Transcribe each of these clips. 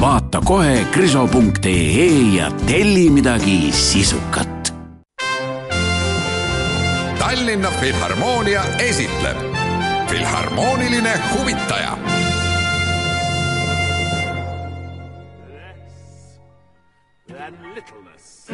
Vaata kohe kriso.ee ja telli midagi sisukat. Tallinna Filharmoonia esitleb Filharmooniline huvitaja. Less than littleness.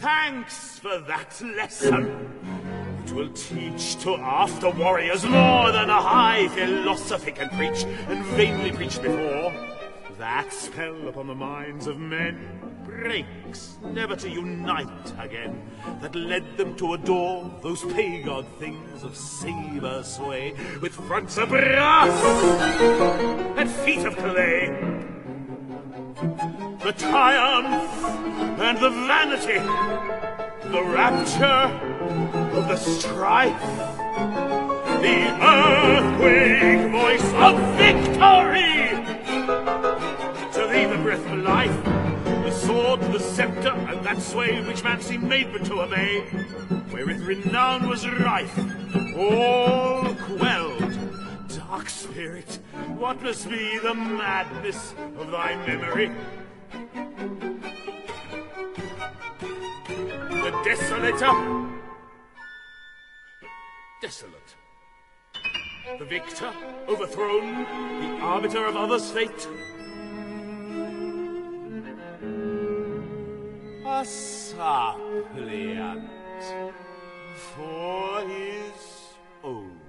Thanks for that lesson. It will teach to after warriors more than a high philosophy can preach and vainly preached before. That spell upon the minds of men breaks, never to unite again, that led them to adore those pagod things of saber sway, with fronts of brass and feet of clay. The triumph and the vanity, the rapture of the strife, the earthquake voice of victory life, the sword, the sceptre, and that sway which man seemed made but to obey, wherewith renown was rife, all quelled. Dark spirit, what must be the madness of thy memory? The desolator, desolate. The victor, overthrown, the arbiter of others' fate. Suppliant for his own.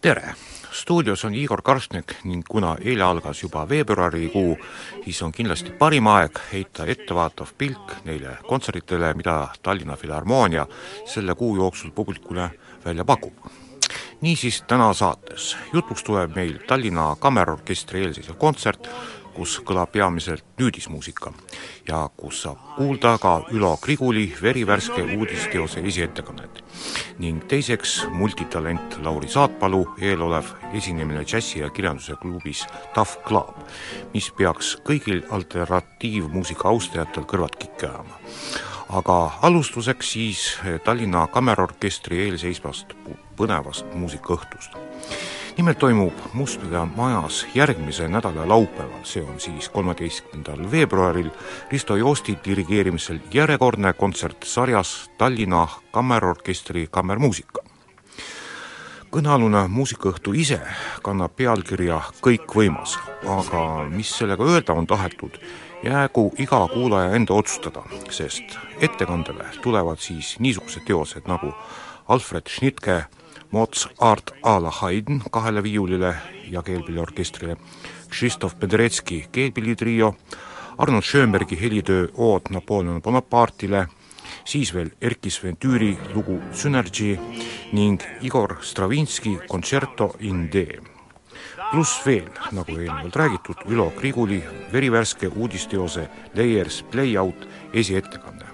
tere! stuudios on Igor Karstnik ning kuna eile algas juba veebruarikuu, siis on kindlasti parim aeg heita ettevaatav pilk neile kontsertidele, mida Tallinna Filharmoonia selle kuu jooksul publikule välja pakub. Niisiis täna saates jutuks tuleb meil Tallinna Kammerorkestri eelseisev kontsert, kus kõlab peamiselt nüüdismuusika ja kus saab kuulda ka Ülo Griguli verivärske uudisteose esiettekannet. ning teiseks multitalent Lauri Saatpalu eelolev esinemine džässi- ja kirjanduse klubis Tough Club, mis peaks kõigil alternatiivmuusika austajatel kõrvad kikki ajama. Aga alustuseks siis Tallinna Kammerorkestri eelseisvast põnevast muusikaõhtust nimelt toimub Mustlade majas järgmise nädala laupäeval, see on siis kolmeteistkümnendal veebruaril, Risto Joosti dirigeerimisel järjekordne kontsert sarjas Tallinna Kammerorkestri kammermuusika. kõnealune muusikaõhtu ise kannab pealkirja Kõikvõimas, aga mis sellega öelda on tahetud, jäägu iga kuulaja enda otsustada, sest ettekandele tulevad siis niisugused teosed nagu Alfred Schnittke Mozart a la Haydn kahele viiulile ja keelpilliorkestrile, Krzysztof Penderecki keelpillitrio, Arnold Schönbergi helitöö ood Napoleon Bonaparte'ile, siis veel Erkki Sven Tüüri lugu Synergy ning Igor Stravinski Concerto in D. pluss veel, nagu eelnevalt räägitud, Ülo Griguli verivärske uudisteose Layers Playout esiettekanne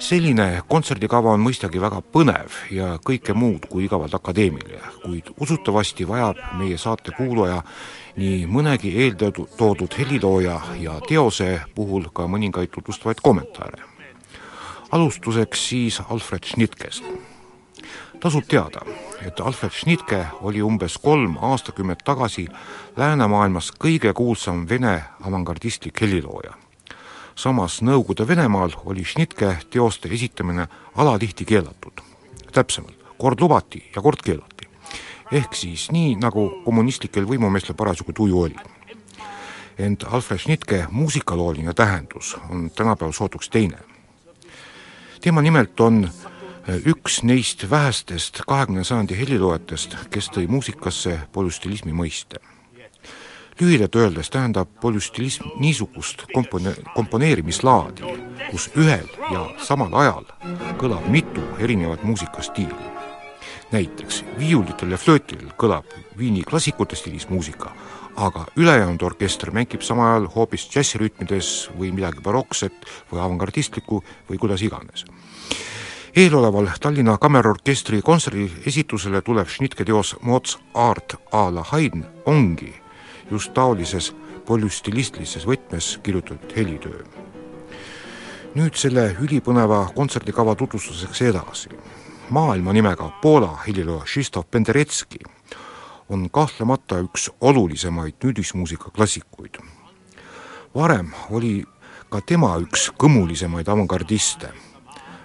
selline kontserdikava on mõistagi väga põnev ja kõike muud kui igavalt akadeemiline, kuid usutavasti vajab meie saate kuulaja nii mõnegi eeltoodud helilooja ja teose puhul ka mõningaid tutvustavaid kommentaare. alustuseks siis Alfred Schnittkest. Tasub teada, et Alfred Schnittke oli umbes kolm aastakümmet tagasi läänemaailmas kõige kuulsam vene avangardistlik helilooja samas Nõukogude Venemaal oli Schnittke teoste esitamine alatihti keelatud. täpsemalt, kord lubati ja kord keelati. ehk siis nii, nagu kommunistlikel võimumeestel parasjagu tuju oli. ent Alfred Schnittke muusikalooline tähendus on tänapäeval sootuks teine. tema nimelt on üks neist vähestest kahekümne sajandi heliloojatest, kes tõi muusikasse polüstilismi mõiste lühidalt öeldes tähendab polüstilism niisugust kompone-, komponeerimislaadi, kus ühel ja samal ajal kõlab mitu erinevat muusikastiili. näiteks viiulitel ja flöötil kõlab Viini klassikute stiilis muusika, aga ülejäänud orkester mängib samal ajal hoopis džässirütmides või midagi barokset või avangardistlikku või kuidas iganes. Eeloleval Tallinna Kammerorkestri kontserdi esitusele tulev Schnittke teos Mozart a la Haydn ongi just taolises polüstilistilises võtmes kirjutatud helitöö. nüüd selle ülipõneva kontserdikava tutvustuseks edasi. maailma nimega Poola helilooja Krzysztof Penderecki on kahtlemata üks olulisemaid nüüdismuusika klassikuid. varem oli ka tema üks kõmulisemaid avangardiste,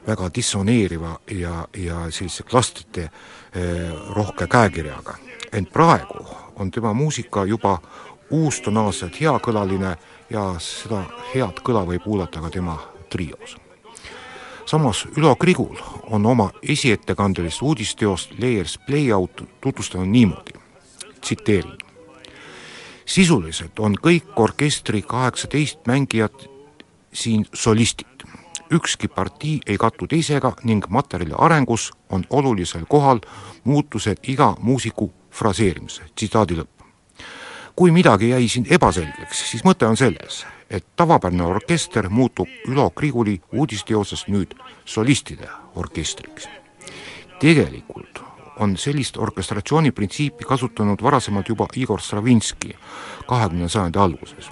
väga dissoneeriva ja, ja sellise klastrite eh, rohke käekirjaga. ent praegu on tema muusika juba uustonaalselt heakõlaline ja seda head kõla võib kuulata ka tema trios. samas Ülo Krigul on oma esiettekandelist uudisteost Layers Playout tutvustanud niimoodi tsiteerin. sisuliselt on kõik orkestri kaheksateist mängijat siin solistid. Ükski partii ei kattu teisega ning materjali arengus on olulisel kohal muutused iga muusiku fraseerimise, tsitaadi lõpp. kui midagi jäi siin ebaselgeks, siis mõte on selles, et tavapärane orkester muutub Ülo Kriguli uudisteosest nüüd solistide orkestriks. tegelikult on sellist orkestratsiooni printsiipi kasutanud varasemalt juba Igor Stravinski kahekümnenda sajandi alguses.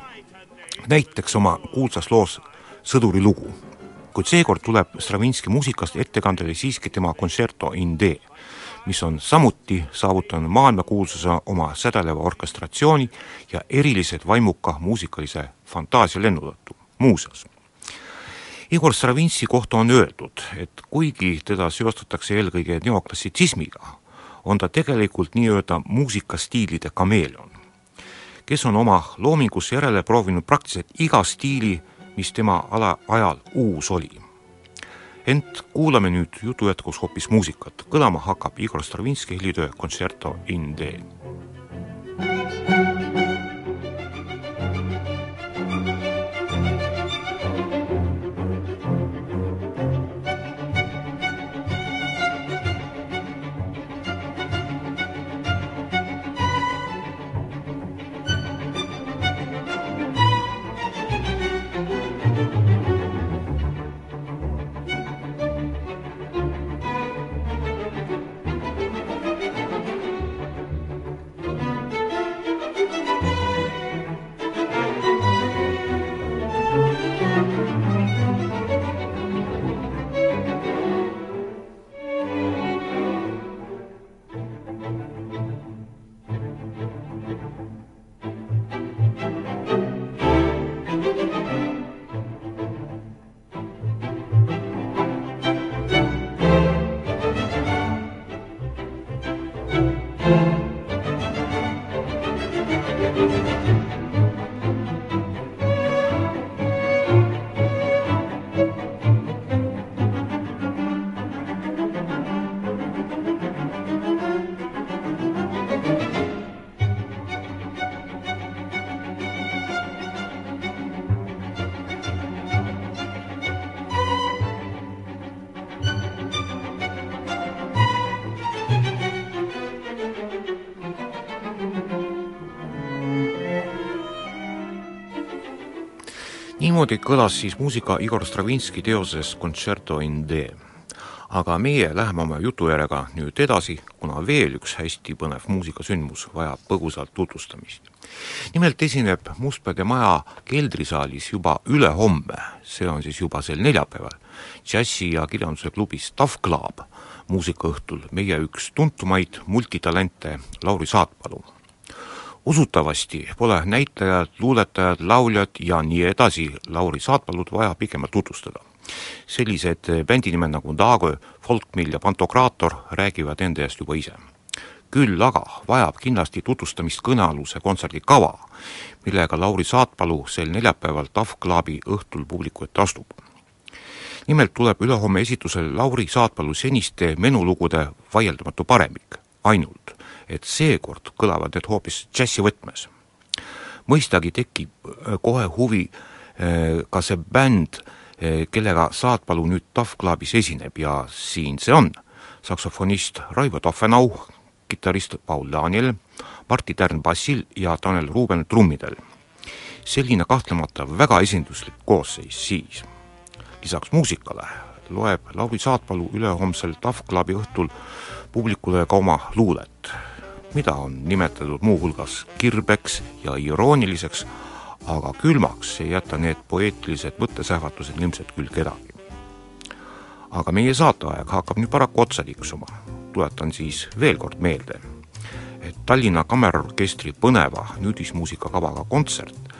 näiteks oma kuulsas loos Sõduri lugu. Kuid seekord tuleb Stravinski muusikast ettekandele siiski tema Concerto in D, mis on samuti saavutanud maailmakuulsuse oma sädeleva orkestratsiooni ja eriliselt vaimuka muusikalise fantaasia lennu tõttu. muuseas Igor Stravinski kohta on öeldud, et kuigi teda seostatakse eelkõige neoklassitsismiga, on ta tegelikult nii-öelda muusikastiilide kameeleon, kes on oma loomingus järele proovinud praktiliselt iga stiili, mis tema ala, ajal uus oli. ent kuulame nüüd jutu jätkuks hoopis muusikat, kõlama hakkab Igor Stravinski helitöö Concerto in D. niimoodi kõlas siis muusika Igor Stravinski teoses Concerto in D. aga meie läheme oma jutujärjega nüüd edasi, kuna veel üks hästi põnev muusikasündmus vajab põgusalt tutvustamist. nimelt esineb Mustpeade Maja keldrisaalis juba ülehomme, see on siis juba sel neljapäeval, džässi- ja kirjanduse klubis Tough Club muusikaõhtul meie üks tuntumaid multitalente Lauri Saatpalu usutavasti pole näitlejad, luuletajad, lauljad ja nii edasi Lauri Saatpalut vaja pikemalt tutvustada. sellised bändi nimed nagu Dago, Folkmill ja Pantokraator räägivad enda eest juba ise. küll aga vajab kindlasti tutvustamist kõnealuse kontserdi kava, millega Lauri Saatpalu sel neljapäeval TAF Clubi õhtul publiku ette astub. nimelt tuleb ülehomme esitusele Lauri Saatpalu seniste menulugude vaieldamatu paremik, ainult et seekord kõlavad need hoopis džässi võtmes. mõistagi tekib äh, kohe huvi äh, ka see bänd, äh, kellega Saatpalu nüüd Tough Clubis esineb ja siin see on. saksofonist Raivo Toffenau, kitarrist Paul Daniel, Martti Tärn bassil ja Tanel Ruuben trummidel. selline kahtlemata väga esinduslik koosseis siis. lisaks muusikale loeb Lauri Saatpalu ülehomsel Tough Clubi õhtul publikule ka oma luulet, mida on nimetatud muuhulgas kirbeks ja irooniliseks, aga külmaks ei jäta need poeetilised mõttesähvatused ilmselt küll kedagi. aga meie saateaeg hakkab nüüd paraku otsa tiksuma, tuletan siis veel kord meelde, et Tallinna Kammerorkestri põneva nüüdismuusikakavaga kontsert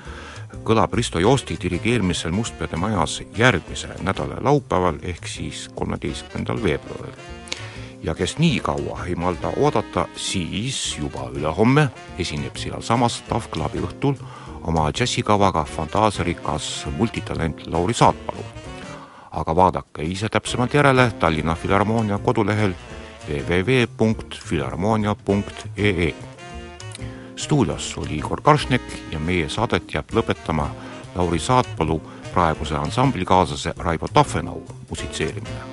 kõlab Risto Joosti dirigeerimisel Mustpeade majas järgmise nädala laupäeval ehk siis kolmeteistkümnendal veebruaril. Ja kes nii kaua ei malda oodata, siis juba ülehomme esineb sealsamas Tough Clubi õhtul oma džässikavaga fantaasiarikas multitalent Lauri Saatpalu. aga vaadake ise täpsemalt järele Tallinna Filharmoonia kodulehel www.filharmoonia.ee stuudios oli Igor Karšnek ja meie saadet jääb lõpetama Lauri Saatpalu praeguse ansamblikaaslase Raivo Tafenau musitseerimine